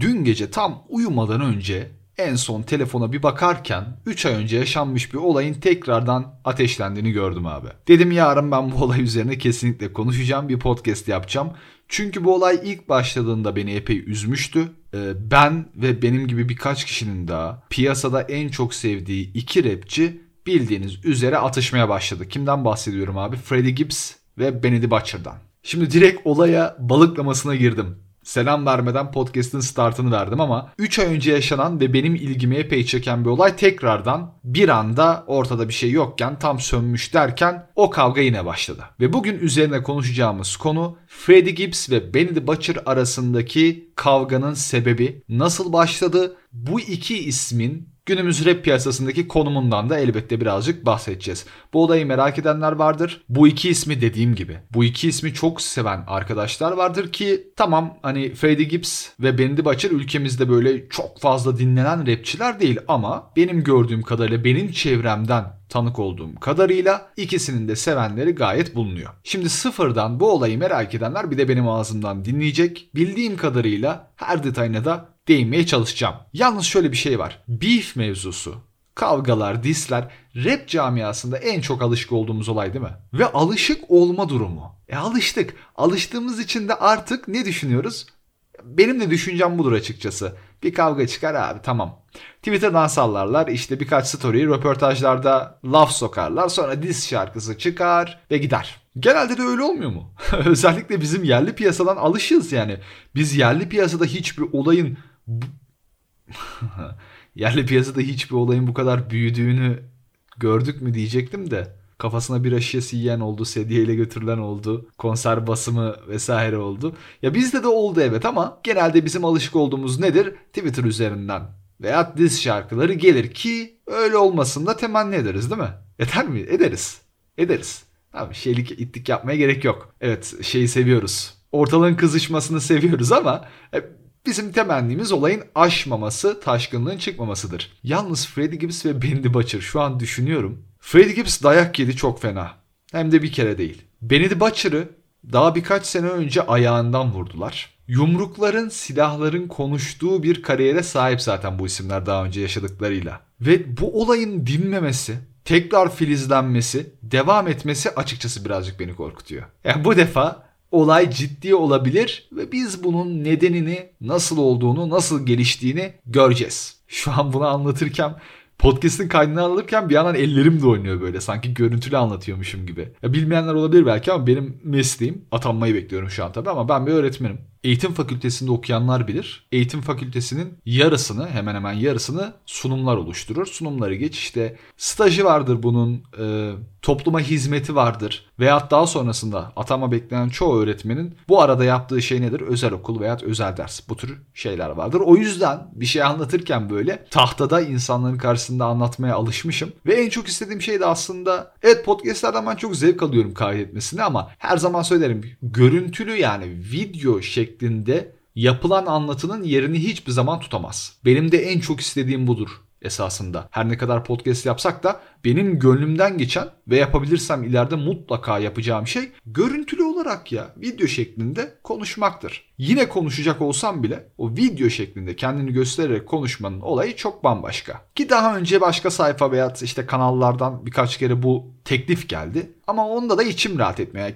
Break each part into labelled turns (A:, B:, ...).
A: Dün gece tam uyumadan önce en son telefona bir bakarken 3 ay önce yaşanmış bir olayın tekrardan ateşlendiğini gördüm abi. Dedim yarın ben bu olay üzerine kesinlikle konuşacağım bir podcast yapacağım. Çünkü bu olay ilk başladığında beni epey üzmüştü. Ee, ben ve benim gibi birkaç kişinin daha piyasada en çok sevdiği iki rapçi bildiğiniz üzere atışmaya başladı. Kimden bahsediyorum abi? Freddie Gibbs ve Benny Butcher'dan. Şimdi direkt olaya balıklamasına girdim selam vermeden podcast'ın startını verdim ama 3 ay önce yaşanan ve benim ilgimi epey çeken bir olay tekrardan bir anda ortada bir şey yokken tam sönmüş derken o kavga yine başladı. Ve bugün üzerine konuşacağımız konu Freddie Gibbs ve Benny the Butcher arasındaki kavganın sebebi nasıl başladı? Bu iki ismin Günümüz rap piyasasındaki konumundan da elbette birazcık bahsedeceğiz. Bu olayı merak edenler vardır. Bu iki ismi dediğim gibi. Bu iki ismi çok seven arkadaşlar vardır ki tamam hani Freddie Gibbs ve Bendy Butcher ülkemizde böyle çok fazla dinlenen rapçiler değil ama benim gördüğüm kadarıyla benim çevremden tanık olduğum kadarıyla ikisinin de sevenleri gayet bulunuyor. Şimdi sıfırdan bu olayı merak edenler bir de benim ağzımdan dinleyecek. Bildiğim kadarıyla her detayına da değinmeye çalışacağım. Yalnız şöyle bir şey var. Beef mevzusu kavgalar, disler rap camiasında en çok alışık olduğumuz olay değil mi? Ve alışık olma durumu. E alıştık. Alıştığımız için de artık ne düşünüyoruz? Benim de düşüncem budur açıkçası. Bir kavga çıkar abi tamam. Twitter'dan sallarlar işte birkaç story röportajlarda laf sokarlar sonra diz şarkısı çıkar ve gider. Genelde de öyle olmuyor mu? Özellikle bizim yerli piyasadan alışığız yani. Biz yerli piyasada hiçbir olayın yerli piyasada hiçbir olayın bu kadar büyüdüğünü gördük mü diyecektim de kafasına bir şişesi yiyen oldu, sedyeyle götürülen oldu, konser basımı vesaire oldu. Ya bizde de oldu evet ama genelde bizim alışık olduğumuz nedir? Twitter üzerinden veya diz şarkıları gelir ki öyle olmasın da temenni ederiz değil mi? Eder mi? Ederiz. Ederiz. Abi şeylik ittik yapmaya gerek yok. Evet şeyi seviyoruz. Ortalığın kızışmasını seviyoruz ama Bizim temennimiz olayın aşmaması, taşkınlığın çıkmamasıdır. Yalnız Freddie Gibbs ve Bendy Butcher şu an düşünüyorum. Freddie Gibbs dayak yedi çok fena. Hem de bir kere değil. Benny Butcher'ı daha birkaç sene önce ayağından vurdular. Yumrukların, silahların konuştuğu bir kariyere sahip zaten bu isimler daha önce yaşadıklarıyla. Ve bu olayın dinmemesi, tekrar filizlenmesi, devam etmesi açıkçası birazcık beni korkutuyor. Yani bu defa olay ciddi olabilir ve biz bunun nedenini, nasıl olduğunu, nasıl geliştiğini göreceğiz. Şu an bunu anlatırken podcast'in kaydını alırken bir yandan ellerim de oynuyor böyle. Sanki görüntülü anlatıyormuşum gibi. Ya bilmeyenler olabilir belki ama benim mesleğim atanmayı bekliyorum şu an tabii ama ben bir öğretmenim. Eğitim fakültesinde okuyanlar bilir. Eğitim fakültesinin yarısını hemen hemen yarısını sunumlar oluşturur. Sunumları geç işte stajı vardır bunun, e, topluma hizmeti vardır. Veyahut daha sonrasında atama beklenen çoğu öğretmenin bu arada yaptığı şey nedir? Özel okul veya özel ders. Bu tür şeyler vardır. O yüzden bir şey anlatırken böyle tahtada insanların karşısında anlatmaya alışmışım. Ve en çok istediğim şey de aslında evet podcastlerden ben çok zevk alıyorum kaydetmesini ama her zaman söylerim görüntülü yani video şeklinde yapılan anlatının yerini hiçbir zaman tutamaz. Benim de en çok istediğim budur esasında. Her ne kadar podcast yapsak da benim gönlümden geçen ve yapabilirsem ileride mutlaka yapacağım şey görüntülü olarak ya video şeklinde konuşmaktır. Yine konuşacak olsam bile o video şeklinde kendini göstererek konuşmanın olayı çok bambaşka. Ki daha önce başka sayfa veya işte kanallardan birkaç kere bu teklif geldi. Ama onda da içim rahat etmiyor.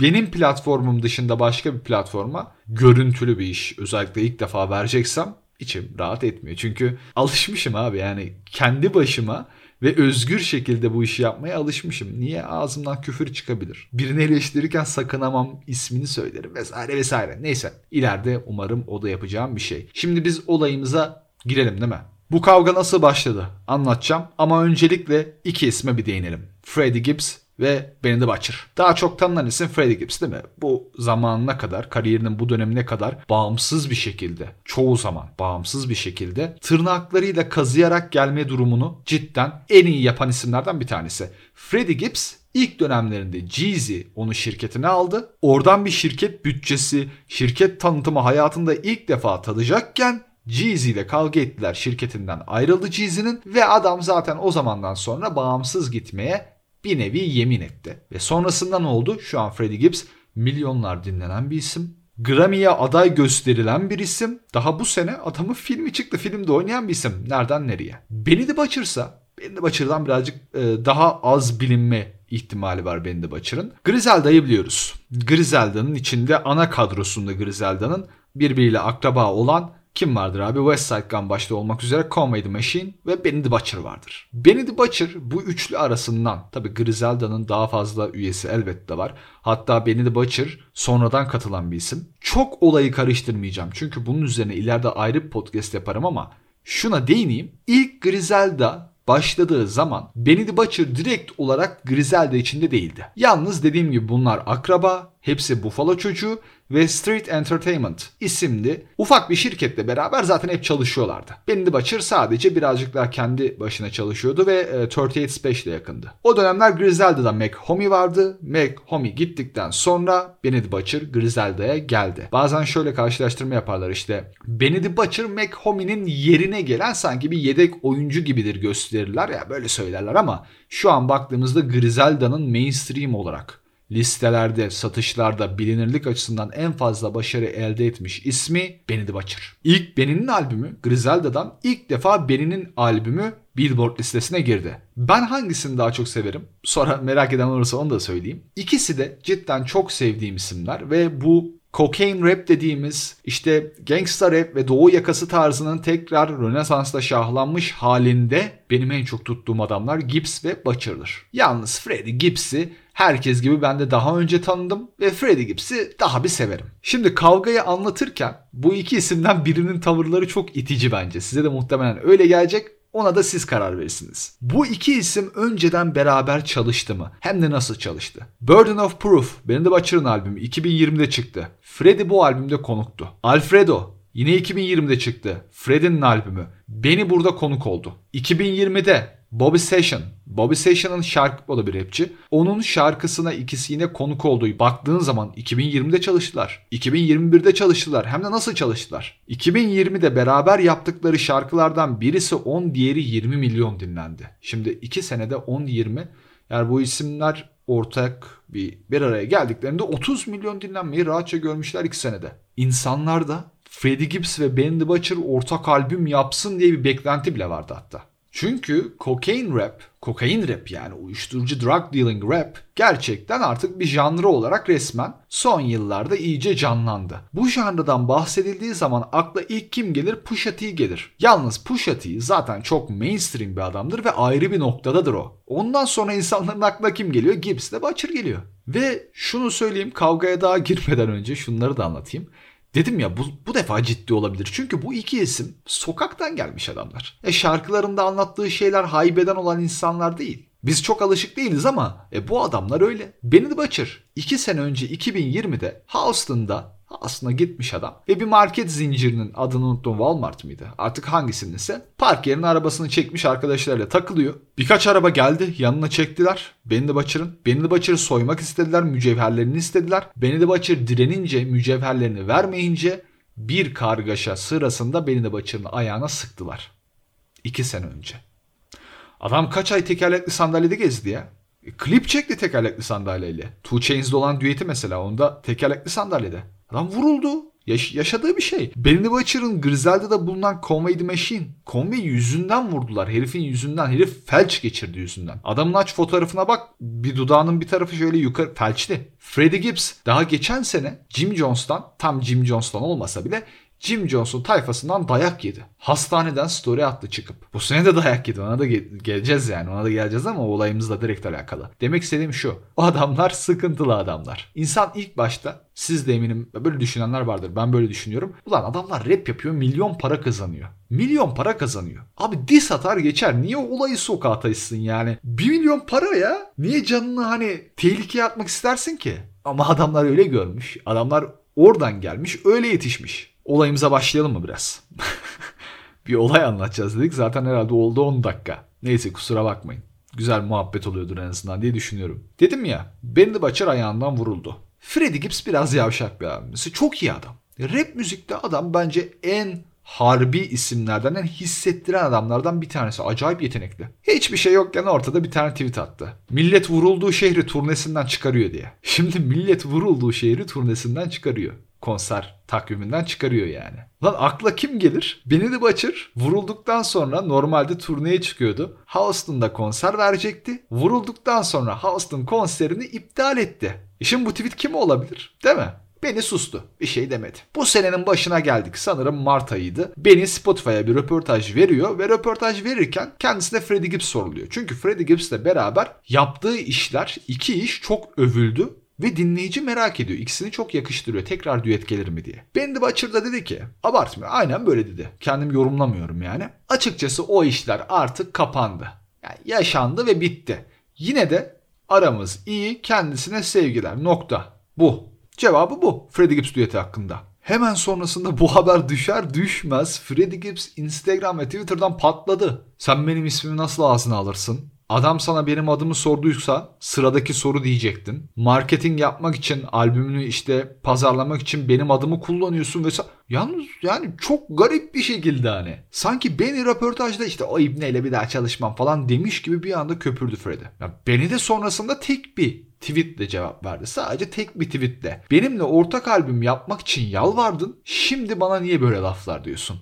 A: Benim platformum dışında başka bir platforma görüntülü bir iş özellikle ilk defa vereceksem içim rahat etmiyor. Çünkü alışmışım abi yani kendi başıma ve özgür şekilde bu işi yapmaya alışmışım. Niye ağzımdan küfür çıkabilir? Birini eleştirirken sakınamam, ismini söylerim vesaire vesaire. Neyse ileride umarım o da yapacağım bir şey. Şimdi biz olayımıza girelim değil mi? Bu kavga nasıl başladı anlatacağım ama öncelikle iki isme bir değinelim. Freddie Gibbs ve Benny Butcher. Daha çok tanınan isim Freddie Gibbs değil mi? Bu zamanına kadar, kariyerinin bu dönemine kadar bağımsız bir şekilde, çoğu zaman bağımsız bir şekilde tırnaklarıyla kazıyarak gelme durumunu cidden en iyi yapan isimlerden bir tanesi. Freddie Gibbs İlk dönemlerinde Jeezy onu şirketine aldı. Oradan bir şirket bütçesi, şirket tanıtımı hayatında ilk defa tadacakken Jeezy ile kavga ettiler şirketinden ayrıldı Jeezy'nin ve adam zaten o zamandan sonra bağımsız gitmeye bir nevi yemin etti. Ve sonrasında ne oldu? Şu an Freddie Gibbs milyonlar dinlenen bir isim. Grammy'ye aday gösterilen bir isim. Daha bu sene adamın filmi çıktı. Filmde oynayan bir isim. Nereden nereye? Benny the Butcher'sa Benny the Butcher'dan birazcık e, daha az bilinme ihtimali var Benny the Butcher'ın. Griselda'yı biliyoruz. Griselda'nın içinde ana kadrosunda Griselda'nın birbiriyle akraba olan kim vardır abi? West Side Gun başta olmak üzere Conway the Machine ve Benny the Butcher vardır. Benny the Butcher bu üçlü arasından tabi Griselda'nın daha fazla üyesi elbette var. Hatta Benny the Butcher sonradan katılan bir isim. Çok olayı karıştırmayacağım çünkü bunun üzerine ileride ayrı bir podcast yaparım ama şuna değineyim. İlk Griselda başladığı zaman Benny the Butcher direkt olarak Griselda içinde değildi. Yalnız dediğim gibi bunlar akraba, hepsi Buffalo çocuğu ve Street Entertainment isimli ufak bir şirketle beraber zaten hep çalışıyorlardı. Benny Butcher sadece birazcık daha kendi başına çalışıyordu ve e, 38 Special'e yakındı. O dönemler Griselda'da Mac Homie vardı. Mac Homie gittikten sonra Benny Butcher Griselda'ya geldi. Bazen şöyle karşılaştırma yaparlar işte. Benny Butcher Mac Homie'nin yerine gelen sanki bir yedek oyuncu gibidir gösterirler ya böyle söylerler ama şu an baktığımızda Griselda'nın mainstream olarak listelerde, satışlarda bilinirlik açısından en fazla başarı elde etmiş ismi Benny the Butcher. İlk Benny'nin albümü Griselda'dan ilk defa Benny'nin albümü Billboard listesine girdi. Ben hangisini daha çok severim? Sonra merak eden olursa onu da söyleyeyim. İkisi de cidden çok sevdiğim isimler ve bu cocaine rap dediğimiz işte gangsta rap ve doğu yakası tarzının tekrar Rönesans'ta şahlanmış halinde benim en çok tuttuğum adamlar Gibbs ve Butcher'dır. Yalnız Freddie Gibbs'i herkes gibi ben de daha önce tanıdım ve Freddie Gibbs'i daha bir severim. Şimdi kavgayı anlatırken bu iki isimden birinin tavırları çok itici bence. Size de muhtemelen öyle gelecek. Ona da siz karar verirsiniz. Bu iki isim önceden beraber çalıştı mı? Hem de nasıl çalıştı? Burden of Proof, benim de Butcher'ın albümü 2020'de çıktı. Freddie bu albümde konuktu. Alfredo yine 2020'de çıktı. Freddie'nin albümü. Beni burada konuk oldu. 2020'de Bobby Session. Bobby Session'ın şarkı o da bir rapçi. Onun şarkısına ikisi yine konuk olduğu baktığın zaman 2020'de çalıştılar. 2021'de çalıştılar. Hem de nasıl çalıştılar? 2020'de beraber yaptıkları şarkılardan birisi 10 diğeri 20 milyon dinlendi. Şimdi 2 senede 10-20 yani bu isimler ortak bir bir araya geldiklerinde 30 milyon dinlenmeyi rahatça görmüşler 2 senede. İnsanlar da Freddie Gibbs ve Ben the Butcher ortak albüm yapsın diye bir beklenti bile vardı hatta. Çünkü cocaine rap, kokain rap yani uyuşturucu drug dealing rap gerçekten artık bir janrı olarak resmen son yıllarda iyice canlandı. Bu janrdan bahsedildiği zaman akla ilk kim gelir? Pusha T gelir. Yalnız Pusha T zaten çok mainstream bir adamdır ve ayrı bir noktadadır o. Ondan sonra insanların aklına kim geliyor? Gibbs de Butcher geliyor. Ve şunu söyleyeyim kavgaya daha girmeden önce şunları da anlatayım. Dedim ya bu, bu defa ciddi olabilir. Çünkü bu iki isim sokaktan gelmiş adamlar. E şarkılarında anlattığı şeyler haybeden olan insanlar değil. Biz çok alışık değiliz ama e, bu adamlar öyle. Benny Butcher 2 sene önce 2020'de Houston'da aslında gitmiş adam ve bir market zincirinin adını unuttum Walmart mıydı? Artık hangisindeyse park yerine arabasını çekmiş arkadaşlarıyla takılıyor. Birkaç araba geldi yanına çektiler. Benny the Butcher'ın. Benny the Butcher'ı soymak istediler mücevherlerini istediler. Benny the Butcher direnince mücevherlerini vermeyince bir kargaşa sırasında Benny the Butcher'ın ayağına sıktılar. İki sene önce. Adam kaç ay tekerlekli sandalyede gezdi ya. E, klip çekti tekerlekli sandalyeyle. Two Chains'de olan düeti mesela onda tekerlekli sandalyede. Adam vuruldu. Yaş- yaşadığı bir şey. Benny Butcher'ın Griselda'da bulunan Conway the Machine. Conway yüzünden vurdular. Herifin yüzünden. Herif felç geçirdi yüzünden. Adamın aç fotoğrafına bak. Bir dudağının bir tarafı şöyle yukarı felçli. Freddie Gibbs daha geçen sene Jim Jones'tan tam Jim Jones'tan olmasa bile Jim Jones'un tayfasından dayak yedi. Hastaneden story attı çıkıp. Bu sene de dayak yedi. Ona da ge- geleceğiz yani. Ona da geleceğiz ama olayımızla direkt alakalı. Demek istediğim şu. O adamlar sıkıntılı adamlar. İnsan ilk başta siz de eminim böyle düşünenler vardır. Ben böyle düşünüyorum. Ulan adamlar rap yapıyor milyon para kazanıyor. Milyon para kazanıyor. Abi dis atar geçer. Niye olayı sokağa taşısın yani? Bir milyon para ya. Niye canını hani tehlikeye atmak istersin ki? Ama adamlar öyle görmüş. Adamlar oradan gelmiş öyle yetişmiş. Olayımıza başlayalım mı biraz? bir olay anlatacağız dedik. Zaten herhalde oldu 10 dakika. Neyse kusura bakmayın. Güzel muhabbet oluyordur en azından diye düşünüyorum. Dedim ya the Butcher ayağından vuruldu. Freddie Gibbs biraz yavşak bir abimiz. Çok iyi adam. Rap müzikte adam bence en harbi isimlerden, en hissettiren adamlardan bir tanesi. Acayip yetenekli. Hiçbir şey yokken ortada bir tane tweet attı. Millet vurulduğu şehri turnesinden çıkarıyor diye. Şimdi millet vurulduğu şehri turnesinden çıkarıyor. konser takviminden çıkarıyor yani. Lan akla kim gelir? Benny Butcher vurulduktan sonra normalde turneye çıkıyordu. Houston'da konser verecekti. Vurulduktan sonra Houston konserini iptal etti. E şimdi bu tweet kim olabilir? Değil mi? Beni sustu. Bir şey demedi. Bu senenin başına geldik. Sanırım Mart ayıydı. Beni Spotify'a bir röportaj veriyor ve röportaj verirken kendisine Freddie Gibbs soruluyor. Çünkü Freddie Gibbs'le beraber yaptığı işler, iki iş çok övüldü ve dinleyici merak ediyor. İkisini çok yakıştırıyor. Tekrar düet gelir mi diye. Bendy Butcher da dedi ki abartmıyor. Aynen böyle dedi. Kendim yorumlamıyorum yani. Açıkçası o işler artık kapandı. Yani yaşandı ve bitti. Yine de aramız iyi kendisine sevgiler nokta. Bu. Cevabı bu Freddie Gibbs düeti hakkında. Hemen sonrasında bu haber düşer düşmez Freddie Gibbs Instagram ve Twitter'dan patladı. Sen benim ismimi nasıl ağzına alırsın? Adam sana benim adımı sorduysa sıradaki soru diyecektin. Marketing yapmak için albümünü işte pazarlamak için benim adımı kullanıyorsun ve yalnız yani çok garip bir şekilde hani. Sanki beni röportajda işte o ibneyle bir daha çalışmam falan demiş gibi bir anda köpürdü Freddy. Yani beni de sonrasında tek bir tweetle cevap verdi. Sadece tek bir tweetle. Benimle ortak albüm yapmak için yalvardın. Şimdi bana niye böyle laflar diyorsun?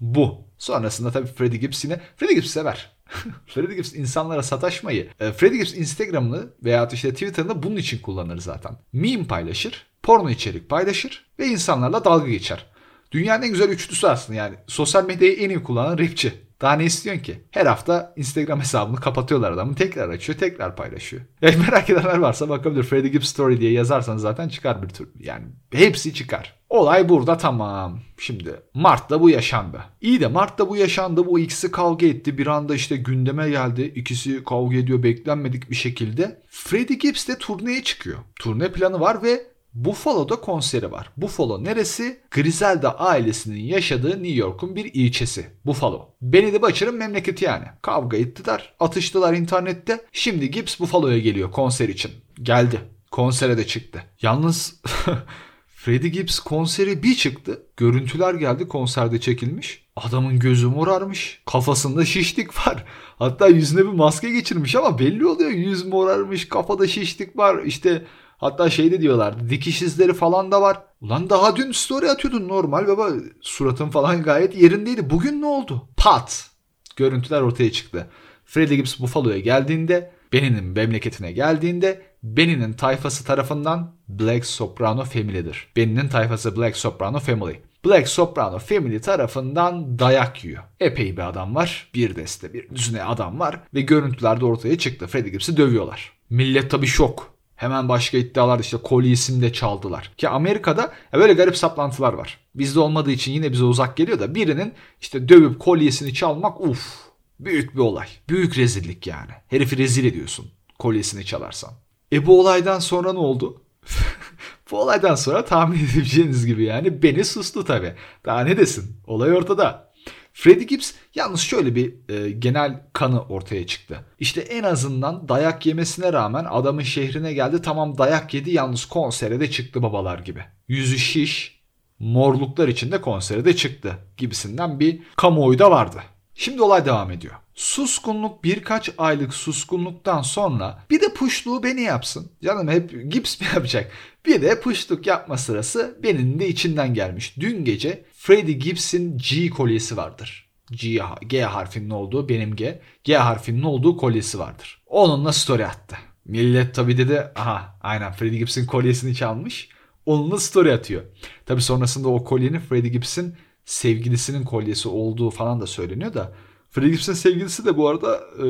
A: Bu. Sonrasında tabii Freddie Gibbs yine Freddie Gibbs sever. Freddie Gibbs insanlara sataşmayı, e, Freddie Gibbs Instagram'ını veya işte Twitter'ını bunun için kullanır zaten. Meme paylaşır, porno içerik paylaşır ve insanlarla dalga geçer. Dünyanın en güzel üçlüsü aslında yani. Sosyal medyayı en iyi kullanan rapçi. Daha ne istiyorsun ki? Her hafta Instagram hesabını kapatıyorlar adamı. Tekrar açıyor, tekrar paylaşıyor. Yani merak edenler varsa bakabilir. Freddie Gibbs Story diye yazarsanız zaten çıkar bir tür. Yani hepsi çıkar. Olay burada tamam. Şimdi Mart'ta bu yaşandı. İyi de Mart'ta bu yaşandı. Bu ikisi kavga etti. Bir anda işte gündeme geldi. İkisi kavga ediyor beklenmedik bir şekilde. Freddie Gibbs de turneye çıkıyor. Turne planı var ve Buffalo'da konseri var. Buffalo neresi? Griselda ailesinin yaşadığı New York'un bir ilçesi. Buffalo. Benny the Butcher'ın memleketi yani. Kavga ettiler, atıştılar internette. Şimdi Gibbs Buffalo'ya geliyor konser için. Geldi. Konsere de çıktı. Yalnız Freddie Gibbs konseri bir çıktı. Görüntüler geldi konserde çekilmiş. Adamın gözü morarmış. Kafasında şişlik var. Hatta yüzüne bir maske geçirmiş ama belli oluyor. Yüz morarmış, kafada şişlik var. İşte hatta şey de diyorlar dikiş izleri falan da var. Ulan daha dün story atıyordun normal baba. Suratın falan gayet yerindeydi. Bugün ne oldu? Pat. Görüntüler ortaya çıktı. Freddie Gibbs Buffalo'ya geldiğinde, Benny'nin memleketine geldiğinde Benny'nin tayfası tarafından Black Soprano Family'dir. Benny'nin tayfası Black Soprano Family. Black Soprano Family tarafından dayak yiyor. Epey bir adam var. Bir deste bir düzine adam var. Ve görüntülerde ortaya çıktı. Freddie Gibbs'i dövüyorlar. Millet tabii şok. Hemen başka iddialar işte kolyesini de çaldılar. Ki Amerika'da böyle garip saplantılar var. Bizde olmadığı için yine bize uzak geliyor da birinin işte dövüp kolyesini çalmak uf büyük bir olay. Büyük rezillik yani. Herifi rezil ediyorsun kolyesini çalarsan. E bu olaydan sonra ne oldu? bu olaydan sonra tahmin edebileceğiniz gibi yani beni sustu tabi. Daha ne desin? Olay ortada. Freddie Gibbs yalnız şöyle bir e, genel kanı ortaya çıktı. İşte en azından dayak yemesine rağmen adamın şehrine geldi tamam dayak yedi yalnız konsere de çıktı babalar gibi. Yüzü şiş, morluklar içinde konsere de çıktı gibisinden bir kamuoyu da vardı. Şimdi olay devam ediyor. Suskunluk birkaç aylık suskunluktan sonra bir de puşluğu beni yapsın. Canım hep gips mi yapacak? Bir de puşluk yapma sırası benim de içinden gelmiş. Dün gece Freddie Gibbs'in G kolyesi vardır. G, G harfinin olduğu benim G. G harfinin olduğu kolyesi vardır. Onunla story attı. Millet tabi dedi aha aynen Freddie Gibbs'in kolyesini çalmış. Onunla story atıyor. Tabi sonrasında o kolyenin Freddie Gibbs'in sevgilisinin kolyesi olduğu falan da söyleniyor da Gibbs'in sevgilisi de bu arada e,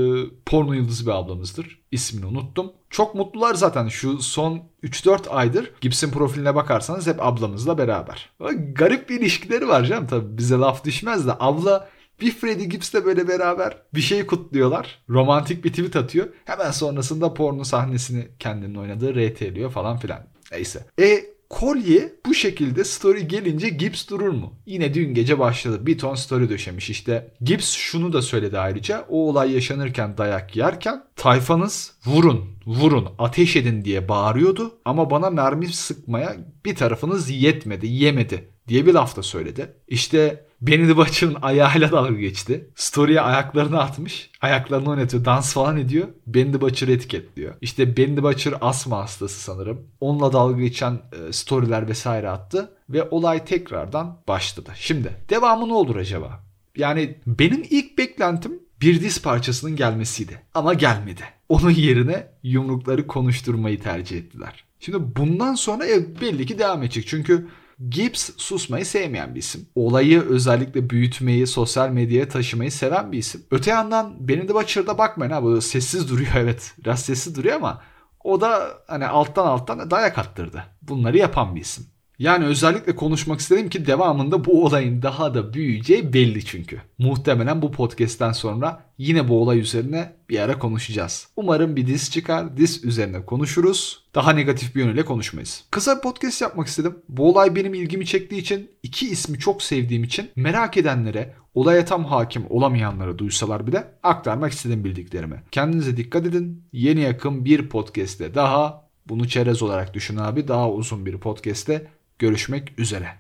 A: porno yıldızı bir ablamızdır. İsmini unuttum. Çok mutlular zaten şu son 3-4 aydır Gibbs'in profiline bakarsanız hep ablamızla beraber. Garip bir ilişkileri var canım tabii bize laf düşmez de abla bir Freddie Gibbs'le böyle beraber bir şey kutluyorlar. Romantik bir tweet atıyor. Hemen sonrasında porno sahnesini kendinin oynadığı RT'liyor falan filan. Neyse. E kolye bu şekilde story gelince Gibbs durur mu? Yine dün gece başladı. Bir ton story döşemiş işte. Gibbs şunu da söyledi ayrıca. O olay yaşanırken dayak yerken tayfanız vurun, vurun, ateş edin diye bağırıyordu. Ama bana mermi sıkmaya bir tarafınız yetmedi, yemedi diye bir laf da söyledi. İşte Benny the Butcher'ın ayağıyla dalga geçti. Story'e ayaklarını atmış. Ayaklarını oynatıyor. Dans falan ediyor. Benny the Butcher'ı etiketliyor. İşte Benny the Butcher asma hastası sanırım. Onunla dalga geçen e, storyler vesaire attı. Ve olay tekrardan başladı. Şimdi devamı ne olur acaba? Yani benim ilk beklentim bir diz parçasının gelmesiydi. Ama gelmedi. Onun yerine yumrukları konuşturmayı tercih ettiler. Şimdi bundan sonra belli ki devam edecek. Çünkü Gibbs susmayı sevmeyen bir isim. Olayı özellikle büyütmeyi, sosyal medyaya taşımayı seven bir isim. Öte yandan Benny the Butcher'da bakmayın ha bu sessiz duruyor evet. Biraz sessiz duruyor ama o da hani alttan alttan dayak attırdı. Bunları yapan bir isim. Yani özellikle konuşmak istedim ki devamında bu olayın daha da büyüyeceği belli çünkü. Muhtemelen bu podcast'ten sonra yine bu olay üzerine bir ara konuşacağız. Umarım bir diz çıkar, diz üzerine konuşuruz. Daha negatif bir yönüyle konuşmayız. Kısa bir podcast yapmak istedim. Bu olay benim ilgimi çektiği için, iki ismi çok sevdiğim için merak edenlere, olaya tam hakim olamayanlara duysalar bile aktarmak istedim bildiklerimi. Kendinize dikkat edin. Yeni yakın bir podcast'te daha bunu çerez olarak düşün abi. Daha uzun bir podcast'te görüşmek üzere.